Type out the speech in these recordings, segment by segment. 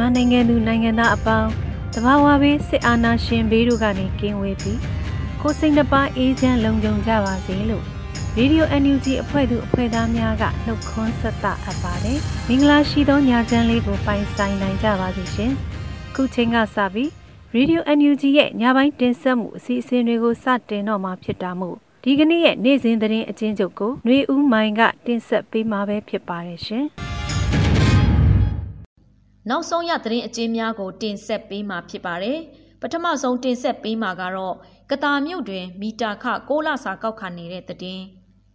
မြန်မာနိုင်ငံသူနိုင်ငံသားအပေါင်းတဘာဝဘေးစစ်အာဏာရှင်ဘေးတို့ကနေကင်းဝေးပြီးကိုယ်စိတ်နှပါအေးချမ်းလုံခြုံကြပါစေလို့ရေဒီယို NUG အဖွဲ့သူအဖွဲ့သားများကနှုတ်ခွန်းဆက်သအပ်ပါတယ်။မင်္ဂလာရှိသောညချမ်းလေးကိုပိုင်ဆိုင်နိုင်ကြပါစေရှင်။ခုချိန်ကစပြီးရေဒီယို NUG ရဲ့ညပိုင်းတင်ဆက်မှုအစီအစဉ်တွေကိုစတင်တော့မှာဖြစ်တာမို့ဒီကနေ့ရဲ့နေ့စဉ်သတင်းအချင်းချုပ်ကိုຫນွေဦးမိုင်ကတင်ဆက်ပေးမှာပဲဖြစ်ပါတယ်ရှင်။ နောက်ဆုံးရသတင်းအကျဉ်းများကို တင်ဆက်ပေးမှာဖြစ်ပါတယ်။ပထမဆုံးတင်ဆက်ပေးမှာကတော့ကတာမြို့တွင် မီတာခ6လစာကောက်ခံနေတဲ့သတင်း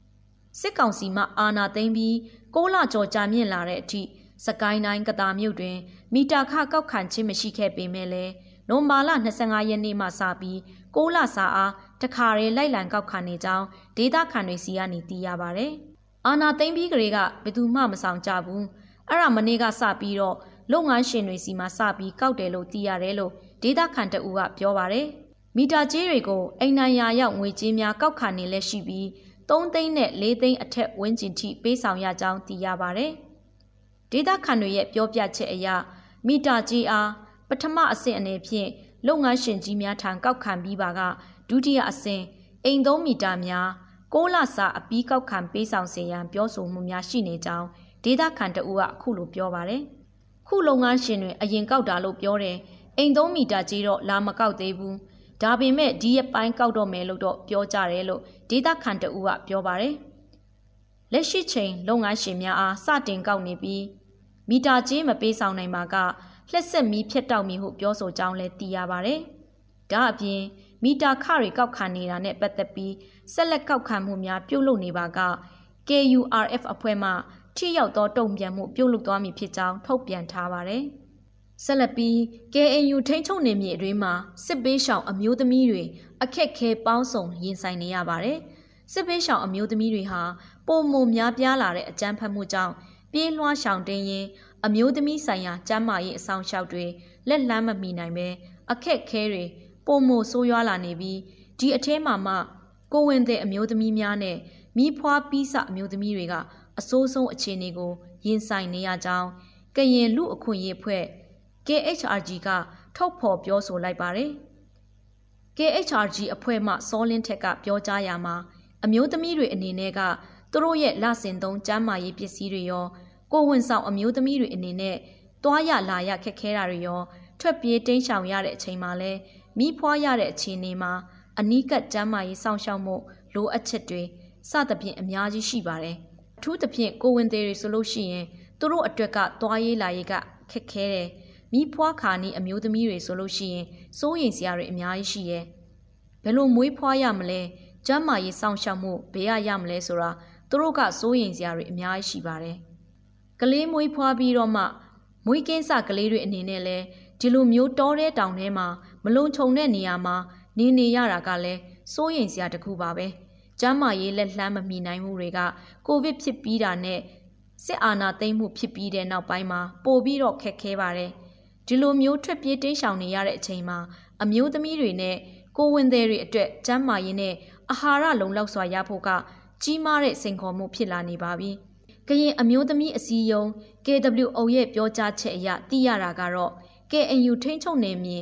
။စစ်ကောင်စီမှအာဏာသိမ်းပြီး6လကျော်ကြာမြင့်လာတဲ့အထိစကိုင်းတိုင်းကတာမြို့တွင် မီတာခကောက်ခံခြင်းမရှိခဲ့ပေမဲ့လည်းနိုမာလ25ရက်နေ့မှစပြီး6လစာအားတခါရဲလိုက်လံကောက်ခံနေကြောင်းဒေတာခန်တွေစီကနေသိရပါဗျ။အာနာသိမ့်ပြီးကလေးကဘယ်သူမှမဆောင်ကြဘူး။အဲ့ဒါမနေ့ကစပြီးတော့ လုပ်ငန်းရှင်တွေစီမှာစပြီးကောက်တယ်လို့သိရတယ်လို့ဒေတာခန်တအူကပြောပါတယ်။မီတာကြေးတွေကိုအိမ်နိုင်ရာရောက်ငွေကြေးများကောက်ခံနေလက်ရှိပြီး3သိန်းနဲ့4သိန်းအထက်ဝန်းကျင်ထိပေးဆောင်ရကြောင်းသိရပါတယ်။ဒေတာခန်တွေရဲ့ပြောပြချက်အရမီတာကြေးအားပထမအဆင့်အနေဖြင့်လုပ်ငန်းရှင်ကြီးများထံကောက်ခံပြီးပါကဒုတိယအဆင့်အိမ်သုံးမီတာများ6လစာအပီးကောက်ခံပေးဆောင်စေရန်ပြောဆိုမှုများရှိနေကြောင်းဒေတာခန်တအူကအခုလိုပြောပါတယ်။ ခုလုပ်ငန်းရှင်တွေအရင်ကောက်တာလို့ပြောတယ်အိမ်သုံးမီတာကြီးတော့လာမကောက်သေးဘူးဒါပေမဲ့ဒီရပိုင်းကောက်တော့မယ်လို့တော့ပြောကြတယ်လို့ဒေတာခန်တူကပြောပါတယ်လက်ရှိချိန်လုပ်ငန်းရှင်များအားစတင်ကောက်နေပြီးမီတာကြီးမပေးဆောင်နိုင်ပါကလှက်ဆက်မီးဖြတ်တောက်မီဟုပြောဆိုကြောင်းလည်းသိရပါတယ်ဒါအပြင်မီတာခတွေကောက်ခံနေတာနဲ့ပတ်သက်ပြီးဆက်လက်ကောက်ခံမှုများပြုလုပ်နေပါက KURF အဖွဲ့မှ ထိရောက်သောတုံ့ပြန်မှုပြုလုပ်သွားမည်ဖြစ်ကြောင်းထုတ်ပြန်ထားပါတယ်။ဆက်လက်ပြီး KNU ထိန်းချုပ်နေမြေအတွင်းမှာစစ်ပေးရှောင်အမျိုးသမီးတွေအခက်ခဲပေါင်းစုံရင်ဆိုင်နေရပါတယ်။စစ်ပေးရှောင်အမျိုးသမီးတွေဟာပုံမများပြားလာတဲ့အကြမ်းဖက်မှုကြောင့်ပြေးလွှားရှောင်တင်းရင်အမျိုးသမီးဆိုင်ရာကျန်းမာရေးအဆောင်ရှောက်တွေလက်လန်းမမီနိုင်ပဲအခက်ခဲတွေပုံမဆိုးရွားလာနေပြီးဒီအထဲမှာမှကိုဝင်တဲ့အမျိုးသမီးများနဲ့မိဖွားပြီးစအမျိုးသမီးတွေက အဆိုးဆုံးအခြေအနေကိုရင်ဆိုင်နေရကြောင်းကရင်လူအခွင့်အရေးဖွဲ့ KHRG ကထုတ်ဖော်ပြောဆိုလိုက်ပါတယ်။ KHRG အဖွဲ့မှစောလင်းထက်ကပြောကြားရမှာအမျိုးသမီးတွေအနေနဲ့ကသူတို့ရဲ့လဆင်သုံးကျန်းမာရေးပစ္စည်းတွေရောကိုဝန်ဆောင်အမျိုးသမီးတွေအနေနဲ့တွားရလာရခက်ခဲတာတွေရော ထွက်ပြေးတိမ်းရှောင်ရတဲ့အချိန်မှာလဲမိဖွားရတဲ့အခြေအနေမှာအနီးကပ်ကျန်းမာရေးစောင့်ရှောက်မှုလိုအပ်ချက်တွေစသဖြင့်အများကြီးရှိပါတယ်။အ ထူးသဖြင့်ကိုဝင်သေးတွေဆိုလို့ရှိရင်သူတို့အတွက်ကသွားရေးလာရေးကခက်ခဲတယ်မိဖွားခါနီးအမျိုးသမီးတွေဆိုလို့ရှိရင်စိုးရိမ်စရာတွေအများကြီးရှိရဲ့ဘယ်လိုမွေးဖွားရမလဲကျမ်းမာရေးစောင့်ရှောက်မှုဘယ်ရရမလဲဆိုတာသူတို့ကစိုးရိမ်စရာတွေအများကြီးရှိပါတယ်ကလေးမွေးဖွားပြီးတော့မှမွေးကင်းစကလေးတွေအနေနဲ့လဲဒီလိုမျိုးတောတဲ့တောင်ထဲမှာမလုံခြုံတဲ့နေရာမှာနေနေရတာကလည်းစိုးရိမ်စရာတစ်ခုပါပဲ။ ကျန်းမာရေးလက်လှမ်းမမီနိုင်မှုတွေကကိုဗစ်ဖြစ်ပြီးတာနဲ့စစ်အာဏာသိမ်းမှုဖြစ်ပြီးတဲ့နောက်ပိုင်းမှာပိုပြီးတော့ခက်ခဲပါတယ်။ဒီလိုမျိုးထွက်ပြေးတိမ်းရှောင်နေရတဲ့အချိန်မှာအမျိုးသမီးတွေနဲ့ကိုဝင်သည်တွေအတွက်ကျန်းမာရေးနဲ့အာဟာရလုံလောက်စွာရဖို့ကကြီးမားတဲ့စိန်ခေါ်မှုဖြစ်လာနေပါပြီ။ကရင်အမျိုးသမီးအစည်းအရုံး KWO ရဲ့ပြောကြားချက်အရသိရတာကတော့ KNU ထိန်းချုပ်နေမြေ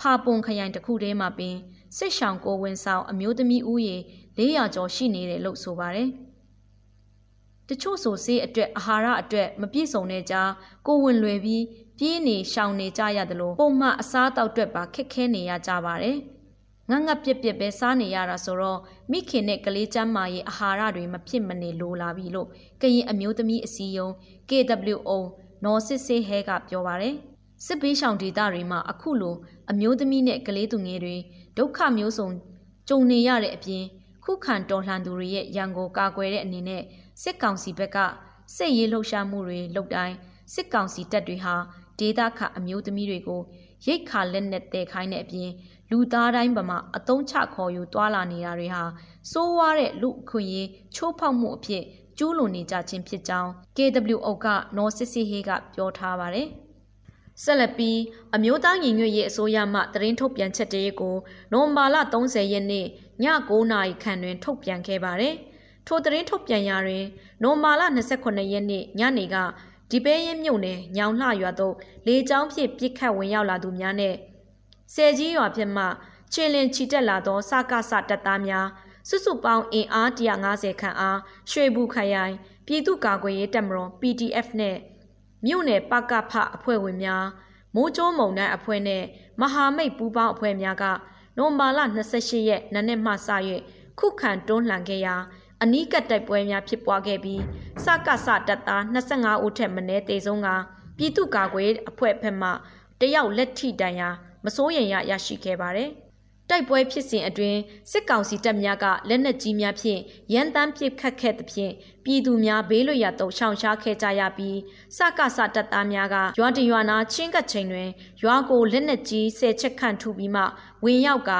ဖာပွန်ခရိုင်တစ်ခုတည်းမှာပင်စစ်ရှောင်ကိုဝင်ဆောင်အမျိုးသမီးဦးရေ 400ကျော်ရှိနေတယ်လို့ဆိုပါတယ်။တချို့ဆိုဆေးအတွက်အာဟာရအတွက်မပြည့်စုံတဲ့ကြားကိုဝင်လွယ်ပြီးပြေးနေရှောင်နေကြရတယ်လို့ပုံမှန်အစားတောက်အတွက်ပါခက်ခဲနေရကြပါတယ်။ငတ်ငတ်ပြက်ပြက်ပဲစားနေရတာဆိုတော့မိခင်နဲ့ကလေးကျန်းမာရေးအာဟာရတွေမဖြစ်မနေလိုလာပြီလို့ကရင်အမျိုးသမီးအစည်းအရုံး KWO နော်စစ်စေးဟဲကပြောပါတယ်။စစ်ဘေးရှောင်ဒေသတွေမှာအခုလိုအမျိုးသမီးနဲ့ကလေးသူငယ်တွေဒုက္ခမျိုးစုံကြုံနေရတဲ့အပြင် ခုခံတော်လှန်သူတွေရဲ့ရန်ကိုကာကွယ်တဲ့အနေနဲ့စစ်ကောင်စီဘက်ကစစ်ရေးလှုပ်ရှားမှုတွေလုပ်တိုင်းစစ်ကောင်စီတပ်တွေဟာဒေသခအမျိုးသမီးတွေကိုရိတ်ခါလက်နဲ့တဲခိုင်းတဲ့အပြင်လူသားတိုင်းပမာအတုံးချခေါ်ယူတွာလာနေတာတွေဟာစိုးဝါးတဲ့လူအခွင့်အရေးချိုးဖောက်မှုအဖြစ်ကျူးလွန်နေကြခြင်းဖြစ်ကြောင်း KWO ကနော်စစ်စစ်ဟေးကပြောထားပါတယ်။ဆက်လက်ပြီးအမျိုးသားညီညွတ်ရေးအစိုးရမှသတင်းထုတ်ပြန်ချက်တည်းကိုနိုဝင်ဘာလ30ရက်နေ့ ည9:00နာရီခန့်တွင် ထုတ်ပြန်ခဲ့ပါတယ်။ထိုသတင်းထုတ်ပြန်ရာတွင်နိုဝင်ဘာလ28ရက်နေ့ညနေကဒီပဲရင်မြုံနယ်ညောင်လှရွာသို့လေကြောင်းဖြင့်ပြစ်ခတ်ဝင်ရောက်လာသူများနဲ့ဆယ်ကြီးရွာဖြစ်မှချင်းလင်ချီတက်လာသောစကားစတပ်သားများစုစုပေါင်းအင်အား150ခန့်အားရွှေဘူးခရိုင်ပြည်သူ့ကာကွယ်ရေးတပ်မတော် PDF နဲ့မြို့နယ်ပကဖအဖွဲ့ဝင်များမိုးကျိုးမုံတန်းအဖွဲ့နဲ့မဟာမိတ်ပူးပေါင်းအဖွဲ့များက နိုဝင်ဘာလ28ရက်နနက်မှစ၍ခုခံတွန်းလှန်ခဲ့ရာအနီးကပ်တိုက်ပွဲများဖြစ်ပွားခဲ့ပြီးစကစတပ်သား25ဦးထက်မနည်းတေဆုံးကပြည်သူ့ကာကွယ်အဖွဲ့ဖက်မှတယောက်လက်ထိတန်ရာမစိုးရိမ်ရရရှိခဲ့ပါတယ်။ တိုက်ပွဲဖြစ်စဉ်အတွင်းစစ်ကောင်စီတပ်များကလက်နက်ကြီးများဖြင့်ရန်တမ်းပစ်ခတ်ခဲ့သဖြင့်ပြည်သူများဘေးလွတ်ရာသို့ရှောင်ရှားခဲ့ကြရပြီးစကစတပ်သားများကရွာတရွာနာချင်းကပ်ချိန်တွင်ရွာကိုလက်နက်ကြီးဆယ်ချက်ခန့်ထုပြီးမှဝင်ရောက်က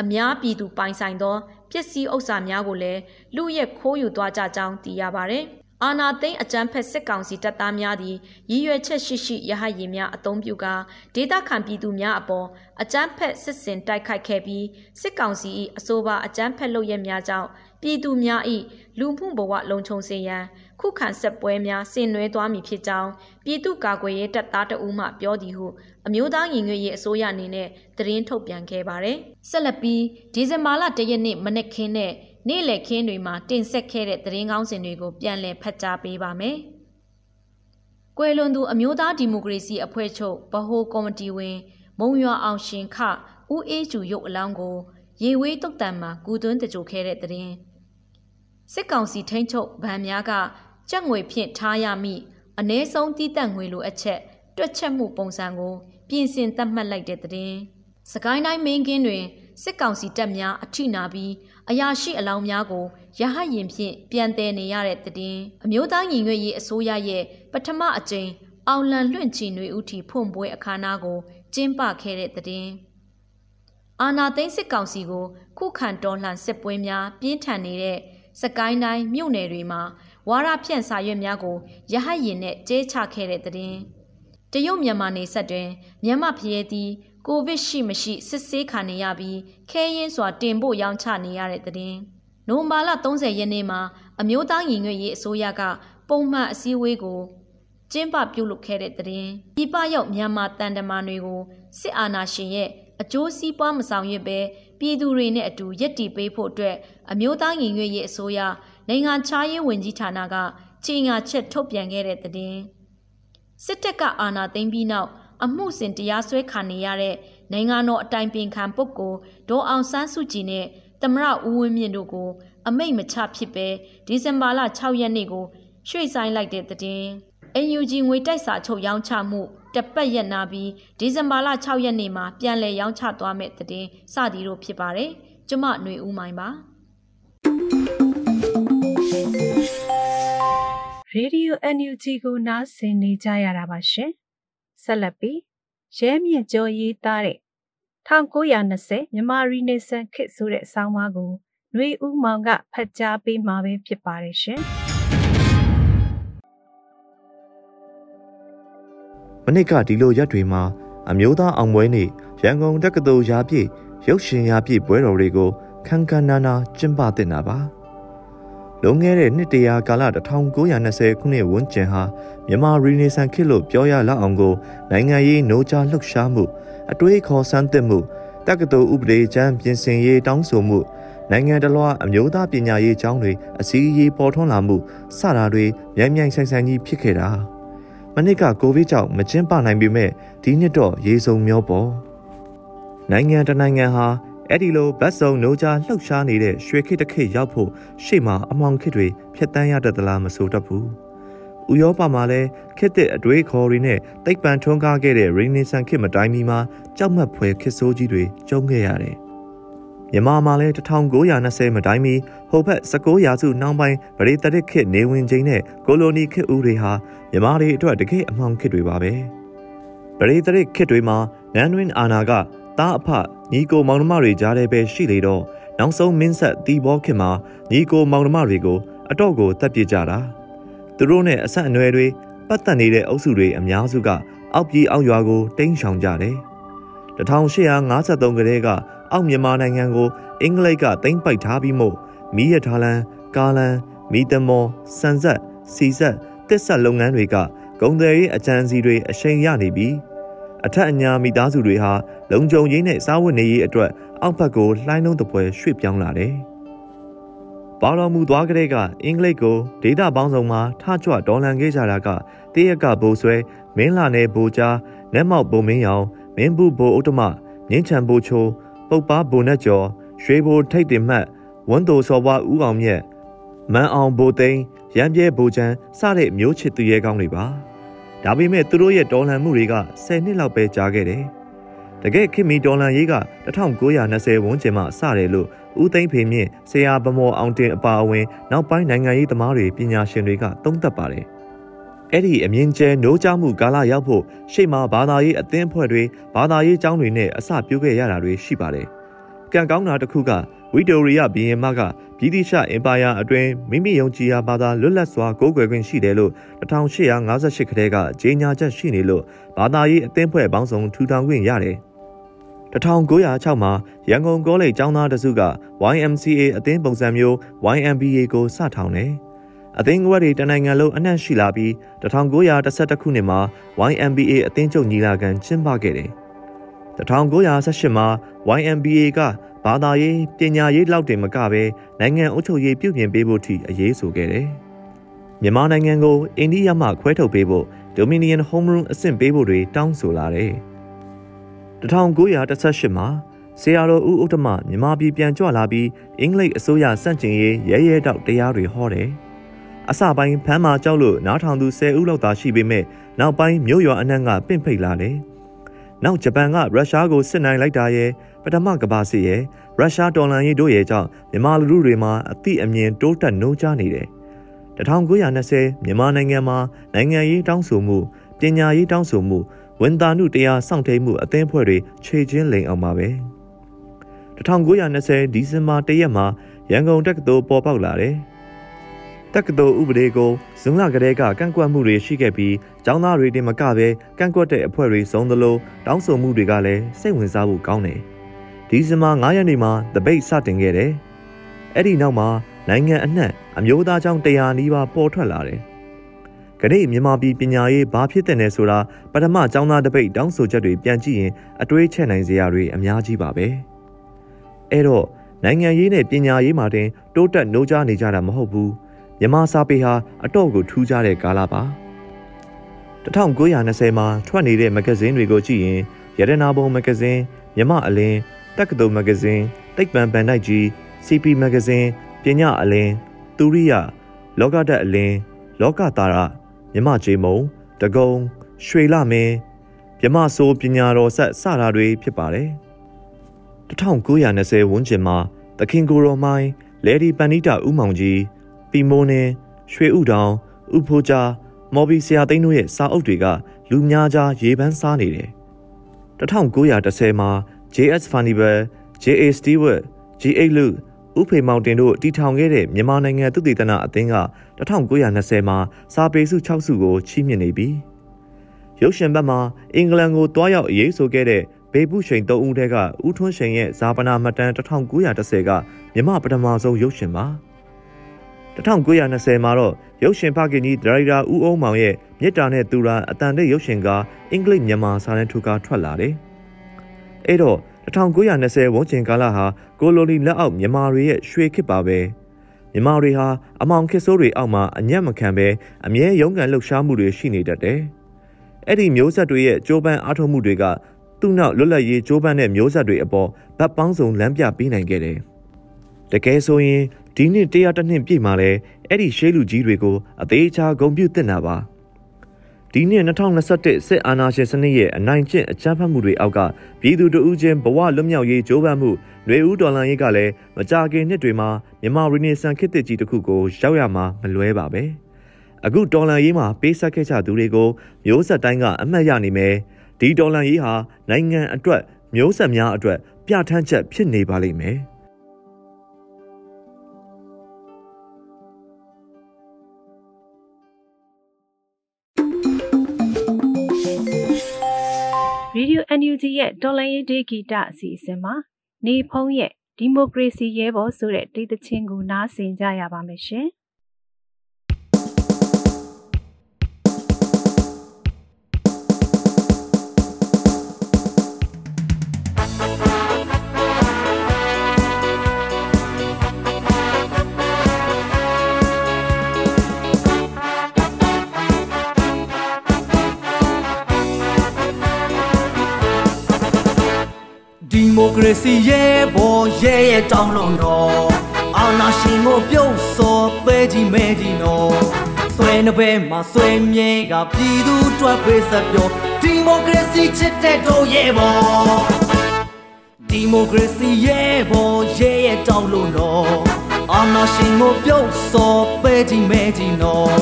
အများပြည်သူပိုင်ဆိုင်သောပစ္စည်းဥစ္စာများကိုလည်းလူရက်ခိုးယူသွားကြကြောင်းသိရပါဗျ။ အာနာသိန်းအကြမ်းဖက်စစ်ကောင်စီတပ်သားများသည်ရည်ရွယ်ချက်ရှိရှိရဟတ်ရင်များအုံပြုကဒေသခံပြည်သူများအပေါ်အကြမ်းဖက်စစ်စင်တိုက်ခိုက်ခဲ့ပြီးစစ်ကောင်စီ၏အဆိုပါအကြမ်းဖက်လုပ်ရများကြောင့်ပြည်သူများ၏လူမှုဘဝလုံခြုံစေရန်ခုခံဆက်ပွဲများဆင်နွှဲသွားမည်ဖြစ်ကြောင်းပြည်သူ့ကာကွယ်ရေးတပ်သားတအူးမှပြောသည်ဟုအမျိုးသားညီညွတ်ရေးအစိုးရအနေနဲ့သတင်းထုတ်ပြန်ခဲ့ပါတယ်။ဆက်လက်ပြီးဒီဇင်ဘာလ၁ရက်နေ့မနေ့ခင်းနဲ့ နေ့လည်ခင်းတွေမှာတင်ဆက်ခဲ့တဲ့သတင်းကောင်းစင်တွေကိုပြန်လည်ဖတ်ကြားပေးပါမယ်။ကွယ်လွန်သူအမျိုးသားဒီမိုကရေစီအဖွဲ့ချုပ်ဗဟိုကော်မတီဝင် မုံရွာအောင်ရှင်ခဦးအေးကျူရုပ်အလောင်းကိုရေဝေးတုတ်တံမှာကူသွင်းတကြိုခဲ့တဲ့သတင်းစစ်ကောင်စီထိန်းချုပ်ဗန်များကကြက်ငွေဖြင့်ထားရမိအ ਨੇ ဆုံးတီးတက်ငွေလိုအချက်တွက်ချက်မှုပုံစံကို ပြင်ဆင်သတ်မှတ်လိုက်တဲ့သတင်းစကိုင်းတိုင်းမင်းကင်းတွင်စစ်ကောင်စီတပ်များအထိနာပြီး အရာရှိအလောင်းများကိုရဟတ်ရင်ဖြင့်ပြန်တည်နေရတဲ့တည်င်းအမျိုးသားညီညွတ်ရေးအစိုးရရဲ့ပထမအကြိမ်အောင်လံလွင့်ချီနွေဦးထီဖွင့်ပွဲအခမ်းအနားကိုကျင်းပခဲ့တဲ့တည်င်းအာနာသိန်းစစ်ကောင်စီကို ခုခံတော်လှန်စစ်ပွဲများပြင်းထန်နေတဲ့စကိုင်းတိုင်းမြို့နယ်တွေမှာဝါရဖြန့်စာရွက်များကိုရဟတ်ရင်နဲ့ကျဲချခဲ့တဲ့တည်င်းတရုတ်မြန်မာနေဆက်တွင်မြန်မာဖျဲသည် ကိုဗစ်ရှိမရှိစစ်ဆေးခံနေရပြီးခဲရင်စွာတင်ဖို့ရောင်းချနေရတဲ့တဲ့င်း။နိုဝင်ဘာလ30ရက်နေ့မှာအမျိုးသားညီညွတ်ရေးအစိုးရကပုံမှန်အစည်းအဝေးကိုကျင်းပပြုလုပ်ခဲ့တဲ့တဲ့င်း။ပြည်ပရောက်မြန်မာတန်တမာတွေကိုစစ်အာဏာရှင်ရဲ့အကျိုးစီးပွားမဆောင်ရွက်ပဲပြည်သူတွေနဲ့အတူရက်တီပေးဖို့အတွက်အမျိုးသားညီညွတ်ရေးအစိုးရနိုင်ငံခြားရေးဝန်ကြီးဌာနကချိန်ငါချက်ထုတ်ပြန်ခဲ့တဲ့တဲ့င်း။စစ်တပ်ကအာဏာသိမ်းပြီးနောက် အမှုစဉ်တရားစွဲခံနေရတဲ့နိုင်ငံတော်အတိုင်ပင်ခံပုဂ္ဂိုလ်ဒေါ်အောင်ဆန်းစုကြည်နဲ့သမရဦးဝင်းမြင့်တို့ကို အမိတ်မချဖြစ်ပဲဒီဇင်ဘာလ6ရက်နေ့ကိုရွှေ့ဆိုင်လိုက်တဲ့တဲ့။ NUG ငွေတိုက်စာချုပ်ရောင်းချမှုတပတ်ရက်နာပြီးဒီဇင်ဘာလ6ရက်နေ့မှာပြန်လည်ရောင်းချသွားမဲ့တဲ့စသည်တို့ဖြစ်ပါတယ်။ကျမຫນွေဦးမိုင်းပါ။ Radio NUG ကိုနားဆင်နေကြရတာပါရှင်။ ဆက်လက်ပြီးရဲမြင့်ကျော်ရေးသားတဲ့1920မြန်မာရီနေဆန်ခေတ်ဆိုတဲ့ဆောင်းပါးကိုຫນွေဦးမောင်ကဖတ်ကြားပေးမှာပဲဖြစ်ပါတယ်ရှင်။မနစ်ကဒီလိုရက်တွေမှာအမျိုးသားအောင်ပွဲနေ့ရန်ကုန်တက္ကသိုလ်ရာပြည့်ရုပ်ရှင်ရာပြည့်ပွဲတော်တွေကိုခန်းခန်းနာနာကျင်းပတင်တာပါ။ လွန်ခဲ့တဲ့နှစ်တရာကာလ1920ခုနှစ်ဝန်းကျင်ဟာမြန်မာရီနေဆန်ခေတ်လို့ပြောရလောက်အောင်ကိုနိုင်ငံရေးနိုးကြားလှုပ်ရှားမှုအတွေးခေါ်စမ်းသစ်မှုတက္ကသိုလ်ဥပဒေကျမ်းပြင်ဆင်ရေးတောင်းဆိုမှုနိုင်ငံတော်လွှာအမျိုးသားပညာရေးကျောင်းတွေအစည်းအဝေးပေါ်ထွန်းလာမှုစတာတွေမြိုင်မြိုင်ဆိုင်ဆိုင်ကြီးဖြစ်ခဲ့တာမနစ်ကကိုဗစ်ကြောင့်မကျင်းပနိုင်ပေမဲ့ဒီနှစ်တော့ရေစုံမျောပေါ်နိုင်ငံတနိုင်ငံဟာ အဲ့ဒီလိုဘတ်စုံနိုးကြားလှုပ်ရှားနေတဲ့ရွှေခေတ်တစ်ခေတ်ရောက်ဖို့ရှေ့မှာအမောင်ခေတ်တွေဖျက်တမ်းရတတ်သလားမဆိုတတ်ဘူး။ဥရောပမှာလည်းခေတ်တဲ့အတွေးခေါ်တွေနဲ့တိတ်ပံထွန်းကားခဲ့တဲ့ Renaissance ခေတ်မတိုင်မီမှာကြောက်မက်ဖွယ်ခေတ်ဆိုးကြီးတွေကျုံခဲ့ရတယ်။မြန်မာမှာလည်း1920မတိုင်မီဟိုဘက်19ရာစုနောက်ပိုင်းဗရိတရစ်ခေတ်နေဝင်ချိန်နဲ့ကိုလိုနီခေတ်ဦးတွေဟာမြန်မာတွေအတွက်တကယ်အမှောင်ခေတ်တွေပါပဲ။ဗရိတရစ်ခေတ်တွေမှာနန်းတွင်အာနာက သားအဖညီကိုမောင်နှမတွေကြားထဲပဲရှိလေတော့နောက်ဆုံးမင်းဆက်တီဘောခင်မှာညီကိုမောင်နှမတွေကိုအတော့ကိုတပ်ပစ်ကြတာသူတို့နဲ့အဆက်အနွယ်တွေပတ်သက်နေတဲ့အုပ်စုတွေအများစုကအောက်ပြည်အောက်ရွာကိုတိမ်းရှောင်ကြတယ်1853ကလေးကအောက်မြန်မာနိုင်ငံကိုအင်္ဂလိပ်ကသိမ်းပိုက်ထားပြီးမို့မီးရထားလန်ကားလန်မီးတမောစံဆက်စီဆက်တစ်ဆက်လုပ်ငန်းတွေကဂုံတယ်ရေးအကြံစီတွေအရှိန်ရနေပြီး အထက်အညာမိသားစုတွေဟာလုံခြုံရေးနဲ့စားဝတ်နေရေးအတွက်အောက်ဘက်ကိုလှိုင်းလုံးတပွဲရွှေ့ပြောင်းလာတယ်။ပါတော်မူသွားကလေးကအင်္ဂလိပ်ကိုဒေတာပေါင်းစုံမှာထကြွဒေါ်လန်ခဲ့ကြတာကတရက်ကဘိုးဆွဲမင်းလာနယ်ဘိုးကြားနက်မောက်ဘုံမင်းရောင်မင်းဘူးဘိုးဥတ္တမငင်းချံဘိုးချိုးပုတ်ပါဘိုးနဲ့ကျော်ရွှေဘိုးထိတ်တင်မှတ်ဝန်းတိုစော်ဘွားဦးအောင်မြတ်မန်းအောင်ဘိုးသိန်းရမ်းပြဲဘိုးချမ်းစတဲ့မျိုးချစ်သူရဲကောင်းတွေပါ။ ဒါပေမဲ့သူတို့ရဲ့တော်လှန်မှုတွေက10နှစ်လောက်ပဲကြာခဲ့တယ်။တကယ်ခင်မီတော်လှန်ရေးက1920ဝန်းကျင်မှစတယ်လို့ဦးသိန်းဖေမြင့်ဆရာဗမော်အောင်တင်အပါအဝင်နောက်ပိုင်းနိုင်ငံရေးသမားတွေပညာရှင်တွေကသုံးသပ်ပါတယ်။အဲ့ဒီအမြင့်ကျဲနိုးကြမှုကာလရောက်ဖို့ရှေ့မှာဘာသာရေးအသင်းဖွဲ့တွေဘာသာရေးကျောင်းတွေနဲ့အစပြုခဲ့ရတာတွေရှိပါတယ်။ကံကောင်းတာတစ်ခုက ဝီတိုရီယာဘီယင်မကဗြိတိရှအင်ပါယာအတွင်းမိမိယုံကြည်ရာဘာသာလွတ်လပ်စွာကိုးကွယ်ခွင့်ရှိတယ်လို့1858ခရဲကကြေညာချက်ရှိနေလို့ဘာသာရေးအသင်းဖွဲ့ပေါင်းစုံထူထောင်ခွင့်ရတယ်။1906မှာရန်ကုန်ကောလိပ်ကျောင်းသားတစုက YMCA အသင်းပုံစံမျိုး YMBA ကိုစထောင်တယ်။အသင်းကွက်တွေတနိုင်ငံလုံးအနှံ့ရှိလာပြီး1912ခုနှစ်မှာ YMBA အသင်းချုပ်ညီလာခံကျင်းပခဲ့တယ်။ 1918မှာ YMBA ကဘာသာရေးပညာရေးလောက်တင်မကပဲနိုင်ငံအုပ်ချုပ်ရေးပြုပြင်ပေးဖို့ထိအရေးဆိုခဲ့တယ်။မြန်မာနိုင်ငံကိုအိန္ဒိယမှခွဲထုတ်ပေးဖို့ Dominion Home Rule အဆင့်ပေးဖို့တွေတောင်းဆိုလာတယ်။1918မှာဆေယာတော်ဦးဥတ္တမမြန်မာပြည်ပြန်ကြွလာပြီးအင်္ဂလိပ်အစိုးရစန့်ကျင်ရေးရဲရဲတောက်တရားတွေဟောတယ်။အစပိုင်းဖမ်းမာကြောက်လို့နားထောင်သူ10ဦးလောက်သာရှိပေမဲ့နောက်ပိုင်းမြို့ရွာအနှံ့ကပင့်ဖိတ်လာတယ်။ နောက်ဂျပန်ကရုရှားကိုစစ်နိုင်လိုက်တာရဲ့ပထမကမ္ဘာစစ်ရဲ့ရုရှားတော်လှန်ရေးတို့ရဲ့ကြောင့်မြန်မာလူထုတွေမှာအသည့်အမြင်တိုးတက်နှိုးချနေတယ်။1920မြန်မာနိုင်ငံမှာနိုင်ငံရေးတောင်းဆိုမှုပညာရေးတောင်းဆိုမှုဝန်တာနုတရားစောင့်ထိန်မှုအသင်းဖွဲ့တွေခြေချင်းလိန်အောင်ပါပဲ။1920ဒီဇင်ဘာ၁ရက်မှာရန်ကုန်တက္ကသိုလ်ပေါ်ပေါက်လာတယ်။ တက္ကသိုလ်ဥပဒေကိုဇွန်လကတည်းကကန့်ကွက်မှုတွေရှိခဲ့ပြီးကျောင်းသားတွေတင်မကပဲကန့်ကွက်တဲ့အဖွဲ့တွေစုံသလိုတောင်းဆိုမှုတွေကလည်းစိတ်ဝင်စားဖို့ကောင်းတယ်။ဒီဇင်ဘာ9ရက်နေ့မှာတပိတ်စတင်ခဲ့တယ်။အဲ့ဒီနောက်မှာနိုင်ငံအနှံ့အမျိုးသားကြောင့်တရားနီးပါးပေါ်ထွက်လာတယ်။ကနေ့မြန်မာပြည်ပညာရေးဘာဖြစ်တဲ့လဲဆိုတာပထမကျောင်းသားတပိတ်တောင်းဆိုချက်တွေပြန်ကြည့်ရင်အတွေးချက်နိုင်စရာတွေအများကြီးပါပဲ။အဲ့တော့နိုင်ငံရေးနဲ့ပညာရေးမှာတင်တိုးတက်နှိုးကြားနေကြတာမဟုတ်ဘူး။ မြန်မာစာပေဟာအတော့ကိုထူးခြားတဲ့ကာလပါ။1920မှာထွက်နေတဲ့မဂ္ဂဇင်းတွေကိုကြည့်ရင်ရတနာဘုံမဂ္ဂဇင်းမြမအလင်းတက္ကသိုလ်မဂ္ဂဇင်းတိတ်ပံပန်တိုက်ကြီး CP မဂ္ဂဇင်းပညာအလင်းသူရိယလောကဓာတ်အလင်းလောကတာရမြမကျေမုံတကုံရွှေလမင်းမြမဆိုးပညာတော်ဆက်စတာတွေဖြစ်ပါတယ်1920ဝန်းကျင်မှာသခင်ကိုရောမိုင်းလေဒီပန်နီတာဥမောင်ကြီး ပီမိုးနေရွှေဥတောင်ဥဖိုးချာမော်ဘီဆရာသိန်းတို့ရဲ့စာအုပ်တွေကလူများကြားရေပန်းစားနေတယ်1910မှာ JS Furnival, JA Stewart, GA Luke ဥဖေမောင်တင်တို့တီထောင်ခဲ့တဲ့မြန်မာနိုင်ငံသုတေသနအသင်းက1920မှာစာပေစု6စုကိုချီးမြှင့်နေပြီ။ရုပ်ရှင်ဘက်မှာအင်္ဂလန်ကိုတွားရောက်အရေးဆိုခဲ့တဲ့ဘေဘူးရှိန်၃ဦးထဲကဦးထွန်းရှိန်ရဲ့ဇာပနာမှတ်တမ်း1910ကမြမပထမဆုံးရုပ်ရှင်ပါ။ 1920မှာတော့ရုပ်ရှင်ဖခင်ကြီးဒရိုက်တာဦးအောင်မောင်ရဲ့မြစ်တာနဲ့သူရာအတန်တဲ့ရုပ်ရှင်ကအင်္ဂလိပ်မြန်မာစာတန်းထူကားထွက်လာတယ်။အဲ့တော့1920ဝန်းကျင်ကာလဟာကိုလိုနီလက်အောက်မြန်မာတွေရဲ့ရွှေခေတ်ပါပဲမြန်မာတွေဟာအမောင်ခေတ်ဆိုးတွေအောက်မှာအညံ့မခံပဲအမြဲရုန်းကန်လှုပ်ရှားမှုတွေရှိနေတတ်တယ်အဲ့ဒီမျိုးဆက်တွေရဲ့ကြိုးပမ်းအားထုတ်မှုတွေကသူ့နောက်လွတ်လပ်ရေးကြိုးပမ်းတဲ့မျိုးဆက်တွေအပေါ်ဗတ်ပေါင်းစုံလမ်းပြပေးနိုင်ခဲ့တယ်တကယ်ဆိုရင် ဒီနှစ်တရားတစ်နှစ်ပြည့်မှာလဲအဲ့ဒီရှေးလူကြီးတွေကိုအသေးချာဂုံပြုတင်တာပါဒီနှစ်2021စစ်အာဏာရှင်စနစ်ရဲ့အနိုင်ကျင့်အကြမ်းဖက်မှုတွေအောက်ကပြည်သူတို့ဦးချင်းဘဝလွတ်မြောက်ရေးကြိုးပမ်းမှုຫນွေဦးဒေါ်လာရေးကလည်းမကြာခင်နှစ်တွေမှာမြန်မာရီနေဆန်ခေတ်သစ်ကြီးတစ်ခုကိုရောက်ရမှာမလွဲပါပဲအခုဒေါ်လာရေးမှာပေးဆက်ခဲ့ကြသူတွေကိုမျိုးဆက်တိုင်းကအမှတ်ရနေမယ်ဒီဒေါ်လာရေးဟာနိုင်ငံအတွက်မျိုးဆက်များအတွက်ပြဋ္ဌာန်းချက်ဖြစ်နေပါလိမ့်မယ် Radio NUG ရဲ့တော်လိုင်းရေးဒေဂီတအစီအစဉ်မှာနေဖုံးရဲ့ဒီမိုကရေစီရဲဘော်ဆိုတဲ့တိတ်တချင်းကိုနားဆင်ကြရပါမယ်ရှင်။။ စီရဲ့ဘောရဲရဲ့တောင်းလုံးတော့အာဏာရှင်ကိုပြုတ်စော်ပဲကြီးမဲကြီးနော်ဆွဲနှပဲမှာဆွဲမြဲကပြည်သူတွက်ပေးစပြောဒီမိုကရေစီချစ်တဲ့တို့ရဲ့ဘောဒီမိုကရေစီရဲ့ဘောရဲရဲ့တောင်းလုံးတော့အာဏာရှင်ကိုပြုတ်စော်ပဲကြီးမဲကြီးနော်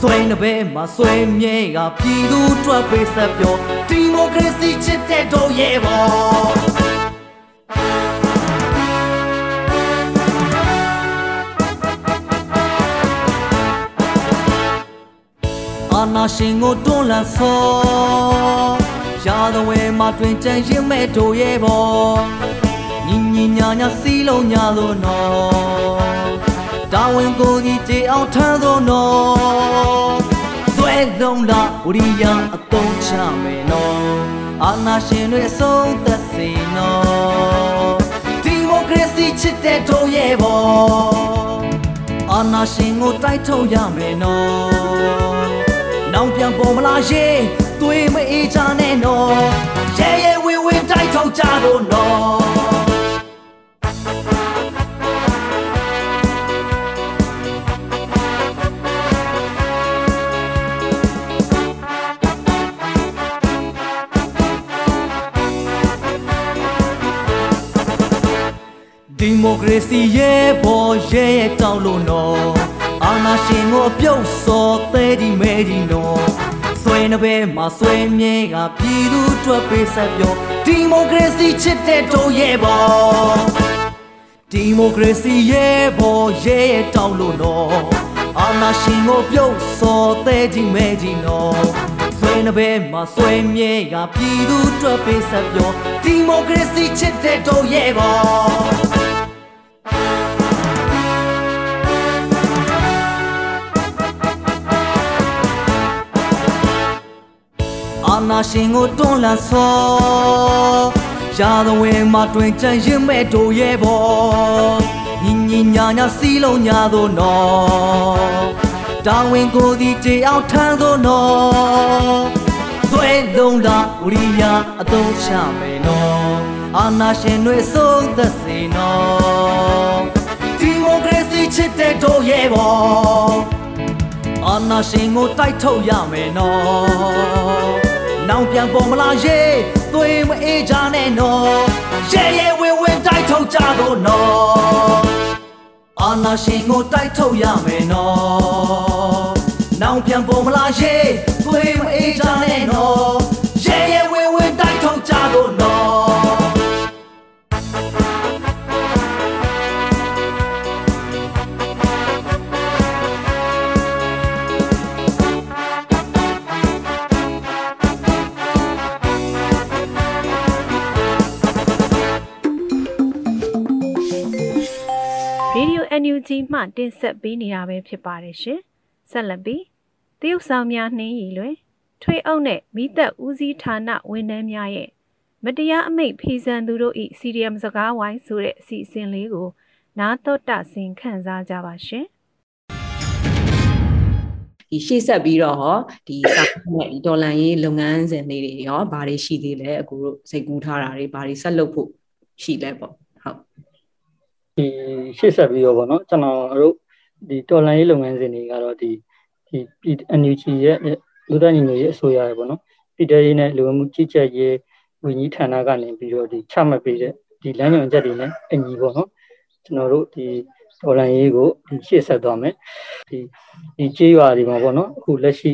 ဆွဲနှပဲမှာဆွဲမြဲကပြည်သူတွက်ပေးစပြောဒီမိုကရေစီချစ်တဲ့တို့ရဲ့ဘော နာရှင်ကိုတွန်းလှန်စောရာသဝဲမှာတွင်ကြံရင်မဲ့တို့ရဲ့ဘောညီညီညာညာစီလုံးညာလို့နော်တာဝန်ကိုကြီးတေအောင်ထမ်းသောနော်ဆွဲလုံးလာဝရိယအတုံးချမယ်နော်အာနာရှင်တွေအဆုံးသက်စေနော်ဒီမိုကရေစီချစ်တဲ့တို့ရဲ့ဘောအာနာရှင်ကိုတိုက်ထုတ်ရမယ်နော် နောင်ပြန်ပေါ်မလာရေးသွေးမအေးချနဲ့နော်ရဲရဲဝင်းဝင်းတိုက်ထုတ်ကြလို့နော်ဒီမိုကရေစီရဲ့ဘောရဲရဲ့တောင်းလို့နော်အာဏာရှင်ကိုအပြုတ်စော် သေးဒီမဲဒီနော်ဆွဲနှပဲမှာဆွဲမြဲကပြည်သူတွက်ပေးဆက်ပြောဒီမိုကရေစီချစ်တဲ့တို့ရဲ့ဘောဒီမိုကရေစီရဲ့ဘောရဲရဲ့တောင်းလို့နော်အာဏာရှင်ကိုပြုတ်စော်သေးဒီမဲဒီနော်ဆွဲနှပဲမှာဆွဲမြဲကပြည်သူတွက်ပေးဆက်ပြောဒီမိုကရေစီချစ်တဲ့တို့ရဲ့ဘော နာရှင်ကိုတွန်းလှန်စောရာသဝဲမှာတွင်ကြံရင်မဲ့တို့ရဲ့ဘောညီညီညာညာစီလုံးညာသို့နော်တာဝန်ကိုဒီတေအောင်ထမ်းသို့နော်သွဲလုံးလာဝရိယအတုံးချမယ်နော်အာနာရှင်တွေဆုံးသက်စေနော်ဒီမိုကရေစီချစ်တဲ့တို့ရဲ့ဘောအာနာရှင်ကိုတိုက်ထုတ်ရမယ်နော်။ နောင်ပြန်ပေါ်မလာရေးသွေးမအေးကြနဲ့နော်။ရဲရဲဝင်းဝင်းတိုက်ထုတ်ကြတော့နော်။အာနာရှင်ကိုတိုက်ထုတ်ရမယ်နော်။နောင်ပြန်ပေါ်မလာရေးသွေးမအေးကြနဲ့နော်။ ယို NUG မှတင်ဆက်ပေးနေတာပဲဖြစ်ပါတယ်ရှင်။ဆက်လက်ပြီးတရုတ်ဆောင်များနှင်းရည်လွင်ထွေအုပ်နဲ့မိသက်ဦးစီးဌာနဝန်ထမ်းများရဲ့မတရားအမိတ်ဖီဆန်သူတို့ဤ CDM စကားဝိုင်းဆိုတဲ့အစီအစဉ်လေးကိုနားတော့တဆင်ခန်းစားကြပါရှင်ဒီရှေ့ဆက်ပြီးတော့ဟောဒီစာနဲ့ဒီဒေါ်လန်ရေးလုပ်ငန်းစဉ်လေးတွေရောဘာတွေရှိသေးလဲအခုတို့စိတ်ကူးထားတာတွေဘာတွေဆက်လုပ်ဖို့ရှိလဲပေါ့ဟုတ် ဒီရှေ့ဆက်ပြီးတော့ဗောနော်ကျွန်တော်တို့ဒီဒေါ်လန်ရေးလုပ်ငန်းစဉ်တွေကတော့ဒီဒီ NUG ရဲ့လူသားညီမျိုးရဲ့အစိုးရရဲ့ဗောနော်ပြည်ထရေးနဲ့လူမှုကြီးကြပ်ရေးဝန်ကြီးဌာနကနေပြီးတော့ဒီချမှတ်ပေးတဲ့ဒီလမ်းညွှန်ချက်တွေနဲ့အညီဗောနော်ကျွန်တော်တို့ဒီဒေါ်လာရေးကိုဒီရှေ့ဆက်သွားမယ်ဒီဒီကြေးရွာတွေမှာပေါ့နော်အခုလက်ရှိ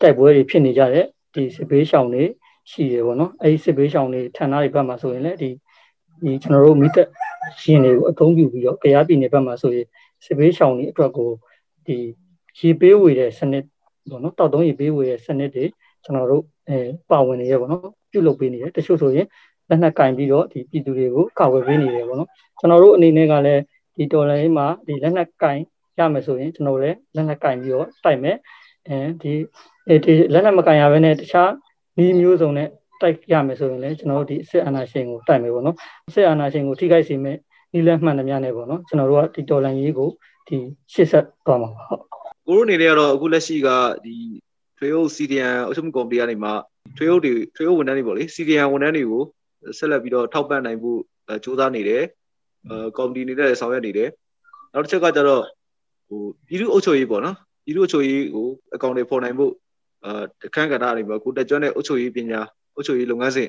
တိုက်ပွဲတွေဖြစ်နေကြတဲ့ဒီစစ်ဘေးရှောင်တွေရှိတယ်ပေါ့နော်အဲဒီစစ်ဘေးရှောင်တွေဌာနတွေဘက်မှာဆိုရင်လည်းဒီဒီကျွန်တော်တို့မိသက် ရှင်တွေကိုအသုံးပြုပြီးတော့ကြားပြည်နယ်ဘက်မှာဆိုရင်စစ်ဘေးရှောင်တွေအတွက်ကိုဒီရေပေးဝေတဲ့စနစ်ပေါ့နော်တောက်တုံးရေပေးဝေတဲ့စနစ်တွေကျွန်တော်တို့အဲပါဝင်နေရပေါ့နော်ပြုလုပ်ပေးနေတယ်တချို့ဆိုရင်လက်နက်ကင်ပြီးတော့ဒီပြည်သူတွေကိုကာကွယ်ပေးနေတယ်ပေါ့နော်ကျွန်တော်တို့အနေနဲ့ကလည်းဒီတော်လိုင်းမှာဒီလက်နက်ကင်ရမယ်ဆိုရင်ကျွန်တော်လည်းလက်နက်ကင်ပြီးတော့တိုက်မယ်အဲဒီဒီလက်နက်မကင်ရဘဲနဲ့တခြားဤမျိုးစုံနဲ့ တိုက်ရမယ်ဆိုရင်လည်းကျွန်တော်တို့ဒီစစ်အာဏာရှင်ကိုတိုက်မယ်ပေါ့နော်စစ်အာဏာရှင်ကိုထိခိုက်စေမယ့်ဤလက်မှန်သမျှနဲ့ပေါ့နော်ကျွန်တော်တို့ကဒီတော်လိုင်းရေးကိုဒီရှစ်ဆက်သွားမှာပါဟုတ်ကိုရိုနေနေကတော့အခုလက်ရှိကဒီထွေအုပ် CDN အုပ်ချုပ်မှုကော်မတီကနေမှထွေအုပ်တွေထွေအုပ်ဝန်ထမ်းတွေပေါ့လေ CDN ဝန်ထမ်းတွေကိုဆက်လက်ပြီးတော့ထောက်ပံ့နိုင်ဖို့စူးစမ်းနေတယ်အဲကော်မတီအနေနဲ့ဆောင်ရွက်နေတယ်နောက်တစ်ချက်ကကျတော့ဟိုပြည်သူ့အုပ်ချုပ်ရေးပေါ့နော်ပြည်သူ့အုပ်ချုပ်ရေးကိုအကောင့်တွေဖော်နိုင်ဖို့အဲအခန်းကဏ္ဍတွေမှာကိုတက်ကျွမ်းတဲ့အုပ်ချုပ်ရေးပညာ အုပ်ချုပ်ရေးလုပ်ငန်းစဉ်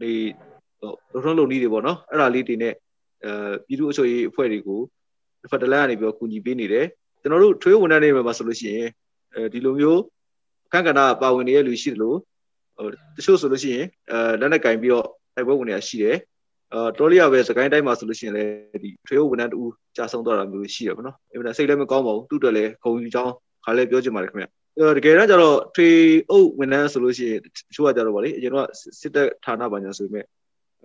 ဒီဟိုလုံထုံးလုံနည်းတွေပေါ့နော်အဲ့ဒါလေးတွေနဲ့အဲပြည်သူ့အုပ်ချုပ်ရေးအဖွဲ့တွေကိုတစ်ဖက်တစ်လမ်းကနေပြီးတော့ကူညီပေးနေတယ်ကျွန်တော်တို့ထွေးဝန်ထမ်းတွေမှာဆိုလို့ရှိရင်အဲဒီလိုမျိုးအခန်းကဏ္ဍပါဝင်နေတဲ့လူရှိတယ်လို့ဟိုတချို့ဆိုလို့ရှိရင်အဲလက်နဲ့ကင်ပြီးတော့တိုက်ပွဲဝင်နေတာရှိတယ်အာတော်လျာပဲစကိုင်းတိုင်းမှာဆိုလို့ရှိရင်လည်းဒီထွေးဝန်ထမ်းတူကြာဆုံးသွားတာမျိုးရှိတယ်ပေါ့နော်အင်မတန်စိတ်လည်းမကောင်းပါဘူးသူ့အတွက်လည်းခုံယူချောင်းခါလည်းပြောချင်ပါတယ်ခင်ဗျ တကယ်တော့ကျတော့ထွေအုပ်ဝန်ထမ်းဆိုလို့ရှိရင်တချို့ကကြတော့ဗောလေအရင်ကစစ်တပ်ဌာနပါညာဆိုပေမဲ့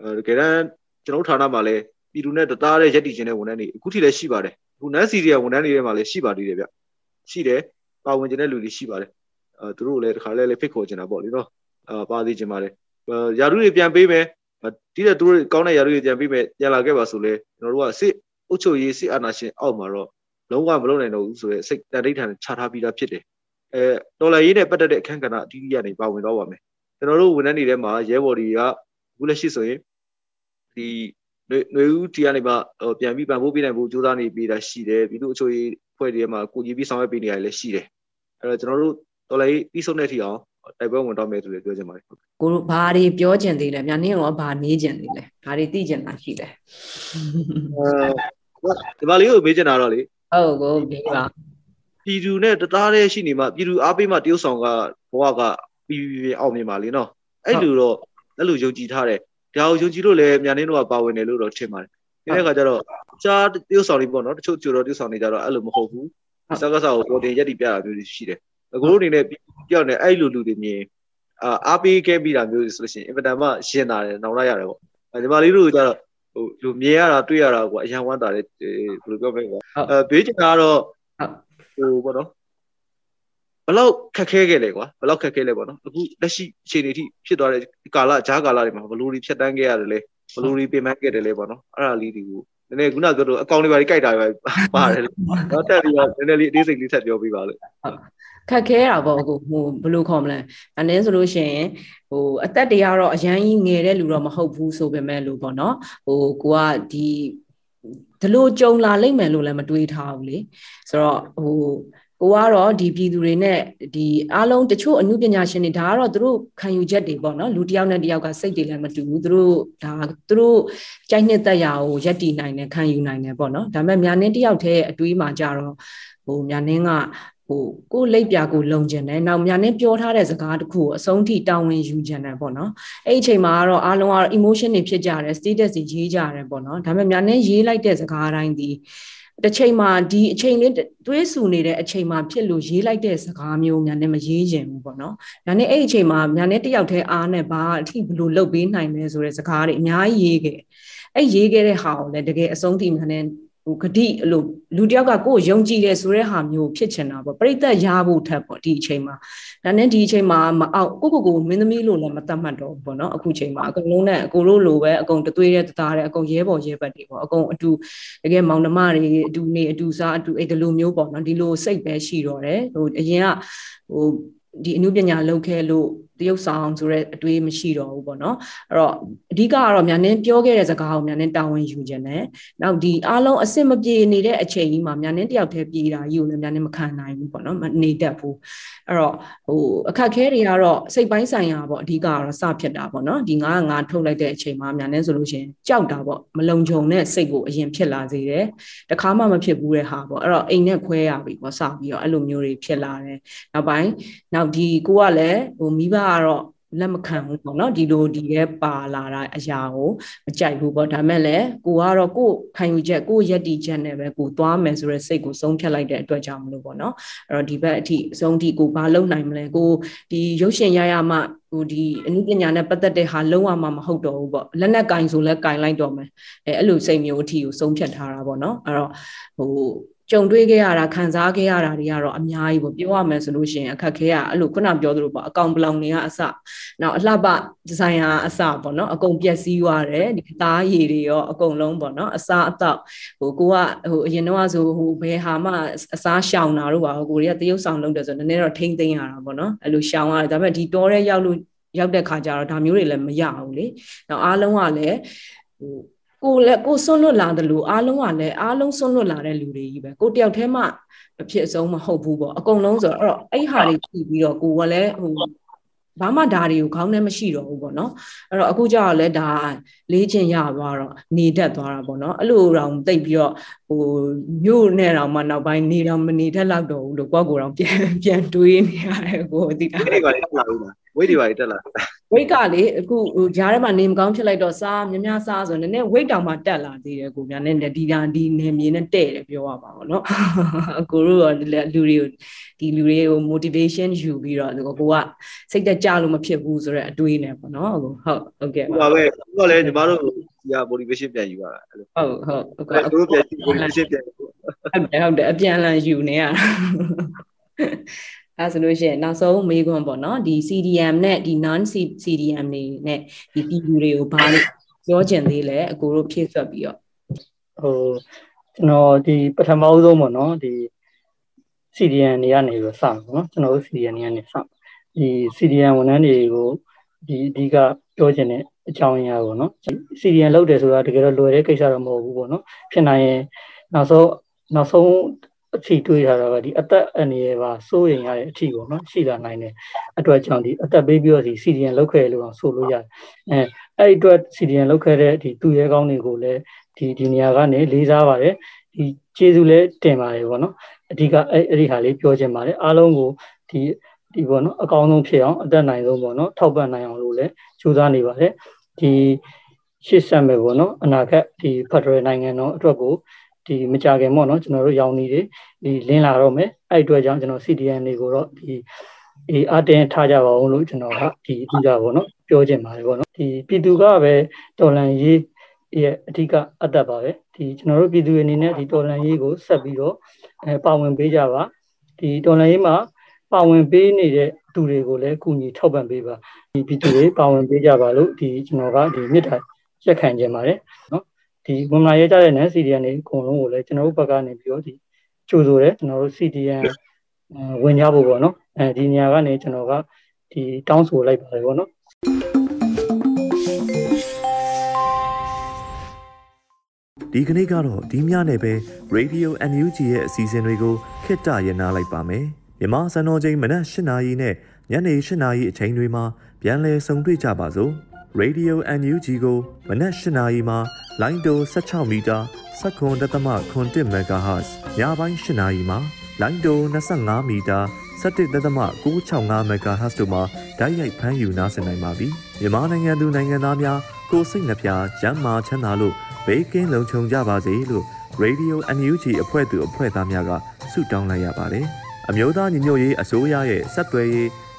အဲတကယ်တမ်းကျွန်တော်ဌာနမှာလည်းပြည်သူနဲ့တသားတဲ့ရက်တည်ခြင်းတဲ့ဝန်ထမ်းတွေအခုထိလည်းရှိပါတယ်အခုနန်းစီရီယာဝန်ထမ်းတွေထဲမှာလည်းရှိပါသေးတယ်ဗျရှိတယ်ပါဝင်ခြင်းတဲ့လူတွေရှိပါတယ်အဲသူတို့လည်းတခါလဲလည်းဖိတ်ခေါ်ခြင်းတာပေါ့လေနော်အာပါသေးခြင်းပါတယ်ယာရုတွေပြန်ပေးမယ်ဒီတဲ့သူတို့ကောင်းတဲ့ယာရုတွေပြန်ပေးမယ်ပြန်လာခဲ့ပါဆိုလဲကျွန်တော်တို့ကစစ်အုပ်ချုပ်ရေးစစ်အာဏာရှင်အောက်မှာတော့လုံးဝမလုပ်နိုင်တော့ဘူးဆိုရဲစိတ်တန်ဋိဌာန်ချထားပြီးသားဖြစ်တယ် အဲတော်လာရေးနဲ့ပတ်သက်တဲ့အခန်းကဏ္ဍအတီးတီးကနေပါဝင်တော့ပါမယ်ကျွန်တော်တို့ဝန်ထမ်းတွေထဲမှာရဲဘော်တွေကအခုလက်ရှိဆိုရင်ဒီຫນွေဦးတီကနေမှပြန်ပြီးပံ့ပိုးပေးနိုင်ဖို့ကြိုးစားနေပြီးတာရှိတယ်ပြီးလို့အချို့ဖွဲ့တွေမှာကိုကြီးပြီးဆောင်ရွက်ပေးနေရတယ်လည်းရှိတယ်အဲ့တော့ကျွန်တော်တို့တော်လိုက်ပြီးဆုံးတဲ့အထိအောင်တိုက်ပွဲဝင်တော့မယ်ဆိုလည်းပြောချင်ပါတယ်ကိုတို့ဘာတွေပြောချင်သေးလဲမြန်နင်းရောဘာမေးချင်သေးလဲဘာတွေသိချင်တာရှိလဲဒီပါလေးကိုမေးချင်တာတော့လေဟုတ်ကိုမေးပါ ပြည်သူနဲ့တသားတည်းရှိနေမှပြည်သူအားပေးမှတရုတ်ဆောင်ကဘဝကပြီးပြီးအောင်မြင်ပါလေနော်အဲ့လိုတော့အဲ့လိုယုံကြည်ထားတယ်ဒါကိုယုံကြည်လို့လည်းမြန်နင်းတို့ကပါဝင်တယ်လို့တော့ထင်ပါတယ်ဒီနေ့ခါကျတော့ကြားတရုတ်ဆောင်တွေပေါ့နော်တချို့ကျိုးတော့တရုတ်ဆောင်တွေကြတော့အဲ့လိုမဟုတ်ဘူးစကားစားကိုပေါ်တင်ရက်တီပြတာမျိုးရှိတယ်အကိုတို့အနေနဲ့ပြောင်းနေအဲ့လိုလူတွေမြင်အာအားပေးခဲ့ပြီးတာမျိုးဆိုလို့ရှိရင်အင်မတန်မှရှင်းတာတယ်နောင်လိုက်ရတယ်ပေါ့ညီမလေးတို့ကျတော့ဟိုလူမြင်ရတာတွေ့ရတာကွာအရန်ဝမ်းတာတယ်ဘယ်လိုပြောမလဲကွာအဲဘေးချင်တာကတော့ ဟိုပေါ့နော်ဘလောက်ခက်ခဲခဲ့လဲကွာဘလောက်ခက်ခဲလဲပေါ့နော်အခုလက်ရှိအခြေအနေထိဖြစ်သွားတဲ့ကာလဂျားကာလတွေမှာဘလို့တွေဖြတ်တန်းခဲ့ရတယ်လဲဘလို့တွေပြင်ပန်းခဲ့တယ်လဲပေါ့နော်အဲ့ဒါလေးတွေကိုနည်းနည်းခုနပြောတော့အကောင့်တွေပါကြီးကြိုက်တာပဲပါတယ်တော့တက်ပြီးတော့နည်းနည်းလေးအသေးစိတ်လေးထပ်ပြောပြပါလို့ခက်ခဲတာပေါ့ကိုဟိုဘယ်လိုခေါ်မလဲအနည်းဆိုလို့ရှိရင်ဟိုအသက်တွေကတော့အရန်ကြီးငယ်တဲ့လူတော့မဟုတ်ဘူးဆိုပေမဲ့လို့ပေါ့နော်ဟိုကိုကဒီ ဒီလိုကြုံလာလိမ့်မယ်လို့လည်းမတွေးထားဘူးလေဆိုတော့ဟို ကိုကတော့ဒီပြည်သူတွေနဲ့ဒီအားလုံးတချို့အမှုပညာရှင်တွေဒါကတော့သူတို့ခံယူချက်တွေပေါ့နော်လူတစ်ယောက်နဲ့တစ်ယောက်ကစိတ်တွေလည်းမတူဘူးသူတို့ဒါသူတို့ကြိုက်နှစ်သက်ရာကိုရက်တည်နိုင်တယ်ခံယူနိုင်တယ်ပေါ့နော်ဒါပေမဲ့ညာနှင်းတစ်ယောက်တည်းအတွေးမှာကြတော့ဟိုညာနှင်းကဟိုကိုလိပ်ပြကိုလုံကျင်တယ်နောက်ညာနဲ့ပြောထားတဲ့စကားတခုကိုအဆုံးထိတောင်းဝင်ယူကျင်တယ်ပေါ့နော်အဲ့ဒီအချိန်မှာကတော့အားလုံးကတော့ emotion တွေဖြစ်ကြတယ် status တွေရေးကြတယ်ပေါ့နော်ဒါပေမဲ့ညာနဲ့ရေးလိုက်တဲ့စကားတိုင်းဒီ တစ်ချိန်မှာဒီအချိန်လေးတွေးဆူနေတဲ့အချိန်မှာဖြစ်လို့ရေးလိုက်တဲ့စကားမျိုးညာနဲ့မရေးကျင်ဘူးပေါ့နော်။ညာနဲ့အဲ့ဒီအချိန်မှာညာနဲ့တယောက်တည်းအားနဲ့ဘာအထိဘလို့လုပ်ပေးနိုင်လဲဆိုတဲ့စကားတွေအများကြီးရေးခဲ့။အဲ့ရေးခဲ့တဲ့ဟာကိုလည်းတကယ်အဆုံးထိညာနဲ့ ဟိုဂတိအဲ့လိုလူတယောက်ကကိုယ်ယုံကြည်တယ်ဆိုတဲ့ဟာမျိုးဖြစ်ချင်တာပေါ့ပြိတ္တရဖို့ထက်ပေါ့ဒီအချိန်မှာဒါနဲ့ဒီအချိန်မှာမအောင်ကိုကိုကိုမင်းသမီးလို့လည်းမတတ်မှတ်တော့ဘူးပေါ့နော်အခုချိန်မှာအကုန်လုံးနဲ့အကိုတို့လိုပဲအကုန်တသွေးတဲ့တသားတဲ့အကုန်ရဲပေါ်ရဲဘက်တွေပေါ့အကုန်အတူတကယ်မောင်နှမတွေအတူနေအတူစားအတူအဲ့ဒီလိုမျိုးပေါ့နော်ဒီလိုစိတ်ပဲရှိတော့တယ်ဟိုအရင်ကဟိုဒီအမှုပညာလုပ်ခဲ့လို့ တရုပ်ဆောင်ဆိုတဲ့အတွေးမရှိတော့ဘူးပေါ့နော်အဲ့တော့အဓိကကတော့မြန်နှင်းပြောခဲ့တဲ့စကားကိုမြန်နှင်းတာဝန်ယူခြင်းနဲ့နောက်ဒီအားလုံးအစ်စ်မပြေနေတဲ့အချိန်ကြီးမှာမြန်နှင်းတယောက်တည်းပြေးတာကြီးကိုလည်းမြန်နှင်းမခံနိုင်ဘူးပေါ့နော်မနေတတ်ဘူးအဲ့တော့ဟိုအခက်ခဲတွေကတော့စိတ်ပိုင်းဆိုင်ရာပေါ့အဓိကကတော့စဖြစ်တာပေါ့နော်ဒီငါးငါထုတ်လိုက်တဲ့အချိန်မှာမြန်နှင်းဆိုလို့ရှိရင်ကြောက်တာပေါ့မလုံခြုံတဲ့စိတ်ကိုအရင်ဖြစ်လာစေတယ်တခါမှမဖြစ်ဘူးတဲ့ဟာပေါ့အဲ့တော့အိမ်နဲ့ခွဲရပြီပေါ့စပြီးတော့အဲ့လိုမျိုးတွေဖြစ်လာတယ်နောက်ပိုင်းနောက်ဒီကိုကလည်းဟိုမိဘကတော့လက်မခံဘူးပေါ့နော်ဒီလိုဒီရဲပါလာတာအရာကိုမကြိုက်ဘူးပေါ့ဒါမဲ့လည်းကိုကတော့ကိုခံယူချက်ကိုရက်တီချက်နဲ့ပဲကိုသွားမယ်ဆိုတဲ့စိတ်ကိုဆုံးဖြတ်လိုက်တဲ့အတွက်ကြောင့်မလို့ပေါ့နော်အဲ့တော့ဒီဘက်အထိအဆုံးထိကိုဘာလုပ်နိုင်မလဲကိုဒီရုပ်ရှင်ရရမှဟိုဒီအနုပညာနဲ့ပတ်သက်တဲ့ဟာလုံးဝမှမဟုတ်တော့ဘူးပေါ့လက်နက်ကင်ဆိုလဲကင်လိုက်တော့မယ်အဲအဲ့လိုစိတ်မျိုးအထိကိုဆုံးဖြတ်ထားတာပေါ့နော်အဲ့တော့ဟို ကြုံတွေ့ခဲ့ရတာခံစားခဲ့ရတာတွေကတော့အများကြီးပေါ့ပြောရမယ်ဆိုလို့ရှိရင်အခက်ခဲကအဲ့လိုခုနပြောသလိုပေါ့အကောင်ပလောင်တွေကအစနောက်အလှပဒီဇိုင်ယာအစပေါ့နော်အကုန်ပြက်စီးသွားတယ်ဒီသားရည်တွေရောအကုန်လုံးပေါ့နော်အစားအသောက်ဟိုကိုကဟိုအရင်တော့ဆိုဟိုဘယ်ဟာမှအစားရှောင်တာတို့ပါကိုတွေကတရုပ်ဆောင်လုပ်တယ်ဆိုတော့နည်းနည်းတော့ထိမ့်သိမ်းရတာပေါ့နော်အဲ့လိုရှောင်ရတယ်ဒါပေမဲ့ဒီတောထဲရောက်လို့ရောက်တဲ့ခါကျတော့ဒါမျိုးတွေလည်းမရဘူးလေနောက်အားလုံးကလည်းဟို ကိုလည်းကိုဆွန့်လွတ်လာတယ်လို့အားလုံးကလည်းအားလုံးဆွန့်လွတ်လာတဲ့လူတွေကြီးပဲကိုတယောက်တည်းမှအဖြစ်အဆုံးမဟုတ်ဘူးပေါ့အကုန်လုံးဆိုတော့အဲ့တော့အဲ့ဟာတွေကြည့်ပြီးတော့ကိုကလည်းဟိုဘာမှဓာတွေကိုခေါင်းထဲမရှိတော့ဘူးပေါ့နော်အဲ့တော့အခုကျတော့လဲဒါလေးချင်းရသွားတော့နေတတ်သွားတာပေါ့နော်အဲ့လိုတော့တိတ်ပြီးတော့ဟိုမြို့နဲ့တော့မှနောက်ပိုင်းနေတော့မနေတတ်တော့တော့ဘူးလို့ကိုယ့်ကိုယ်တော့ပြန်ပြန်တွေးနေရတယ်ကိုသိတာအဲ့ဒီကလည်းတက်လာဘူးလား ဝိတ်တွေပါတက်လာတာ ဝိတ်ကလေအခုဟိုဂျားထဲမှာနေမကောင်းဖြစ်လိုက်တော့စားမြများစားဆိုနည်းနည်းဝိတ်တောင်မှတက်လာသေးတယ်ကိုများနည်းနည်းဒီဒါဒီနေမြေနဲ့တဲ့တယ်ပြောရပါတော့เนาะအကိုတို့ရောလူတွေကိုဒီလူတွေကို motivation ယူပြီးတော့ကိုကစိတ်တက်ကြလို့မဖြစ်ဘူးဆိုတော့အတွေးနဲ့ပေါ့เนาะဟုတ်ဟုတ်ဟုတ်ကဲ့ ဟုတ်ပါပဲခုကလည်းညီမတို့ဒီက motivation ပြန်ယူရတာအဲ့လို ဟုတ်ဟုတ်ဟုတ်ကဲ့ တို့ပြန် motivation ပြန်ယူ ဟုတ်တယ်ဟုတ်တယ်အပြန်လန်ယူနေရတာ အဲဆိုလို့ရှိရင်နောက်ဆုံးမေးခွန်းပေါ့နော်ဒီ CDM နဲ့ဒီ non CDM တွေနဲ့ဒီပြည်သူတွေကိုဘာလို့ပြောချင်သေးလဲအကိုတို့ဖြည့်ဆွတ်ပြီးတော့ဟိုကျွန်တော်ဒီပထမအဆုံးပေါ့နော်ဒီ CDN တွေကနေပြီးစမှာပေါ့နော်ကျွန်တော်တို့ CDN တွေကနေစဒီ CDN ဝန်ထမ်းတွေကိုဒီအဓိကပြောချင်တဲ့အကြောင်းအရာပေါ့နော် CDN လုပ်တယ်ဆိုတာတကယ်တော့လွယ်တဲ့ကိစ္စတော့မဟုတ်ဘူးပေါ့နော်ဖြစ်နိုင်ရင်နောက်ဆုံးနောက်ဆုံး အထီတွေးထားတာကဒီအသက်အန္တရာယ်ပါစိုးရင်ရတဲ့အထီပေါ့နော်ရှိလာနိုင်တယ်အတွက်ကြောင့်ဒီအသက်ပေးပြီးတော့ဒီ CDN လောက်ခဲ့လို့အောင်ဆိုလို့ရတယ်အဲအဲ့ဒီအတွက် CDN လောက်ခဲ့တဲ့ဒီသူရဲကောင်းတွေကိုလည်းဒီဒီနေရာကနေလေးစားပါတယ်ဒီကျေးဇူးလည်းတင်ပါတယ်ပေါ့နော်အဓိကအဲ့အဲ့ဒီဟာလေးပြောချင်ပါတယ်အားလုံးကိုဒီဒီပေါ့နော်အကောင်းဆုံးဖြစ်အောင်အသက်နိုင်ဆုံးပေါ့နော်ထောက်ပံ့နိုင်အောင်လို့လည်းကြိုးစားနေပါတယ်ဒီရှေ့ဆက်မယ်ပေါ့နော်အနာဂတ်ဒီဖက်ဒရယ်နိုင်ငံတော်အတွက်ကို ဒီမကြခင်ပေါ့နော်ကျွန်တော်တို့ရောင်နေတွေဒီလင်းလာတော့မယ်အဲ့အတွက်ကြောင့်ကျွန်တော် CDN တွေကိုတော့ဒီအေးအတင်းထားကြပါအောင်လို့ကျွန်တော်ကဒီအဓိကပေါ့နော်ပြောချင်ပါတယ်ပေါ့နော်ဒီပြည်သူကပဲတော်လန်ရေးရဲ့အဓိကအသက်ပါပဲဒီကျွန်တော်တို့ပြည်သူတွေအနေနဲ့ဒီတော်လန်ရေးကိုဆက်ပြီးတော့အဲပါဝင်ပေးကြပါဒီတော်လန်ရေးမှာပါဝင်ပေးနေတဲ့သူတွေကိုလည်းကူညီထောက်ပံ့ပေးပါဒီပြည်သူတွေပါဝင်ပေးကြပါလို့ဒီကျွန်တော်ကဒီမြစ်တာရက်ခံခြင်းပါတယ်နော် ဒီဝန်လာရဲကြတဲ့ NCD ကနေအကုန်လုံးကိုလည်းကျွန်တော်တို့ဘက်ကနေပြီးတော့ဒီကြိုဆိုတယ်ကျွန်တော်တို့ CDN ဝင်ကြဖို့ပေါ့နော်အဲဒီနေရာကနေကျွန်တော်ကဒီတောင်းဆိုလိုက်ပါတယ်ပေါ့နော်ဒီကနေ့ကတော့ဒီညနေပဲ Radio NUG ရဲ့အစီအစဉ်တွေကိုခਿੱတရနာလိုက်ပါမယ်မြန်မာစံတော်ချိန်မနက်၈နာရီနဲ့ညနေ၈နာရီအချိန်တွေမှာပြန်လည်ဆုံတွေ့ကြပါစို့ Radio NUG ကိုမနက်၈နာရီမှာလိုင်းတို16မီတာ7.3 MHz ညပိုင်း၈နာရီမှာလိုင်းတို25မီတာ17.665 MHz တို့မှာဓာတ်ရိုက်ဖမ်းယူနားဆင်နိုင်ပါပြီမြန်မာနိုင်ငံသူနိုင်ငံသားများကိုစိတ်နှပြကျန်းမာချမ်းသာလို့ဘေးကင်းလုံခြုံကြပါစေလို့ Radio NUG အဖွဲ့သူအဖွဲ့သားများကဆုတောင်းလိုက်ရပါတယ်။အမျိုးသားညီညွတ်ရေးအစိုးရရဲ့စက်သွယ်ရေး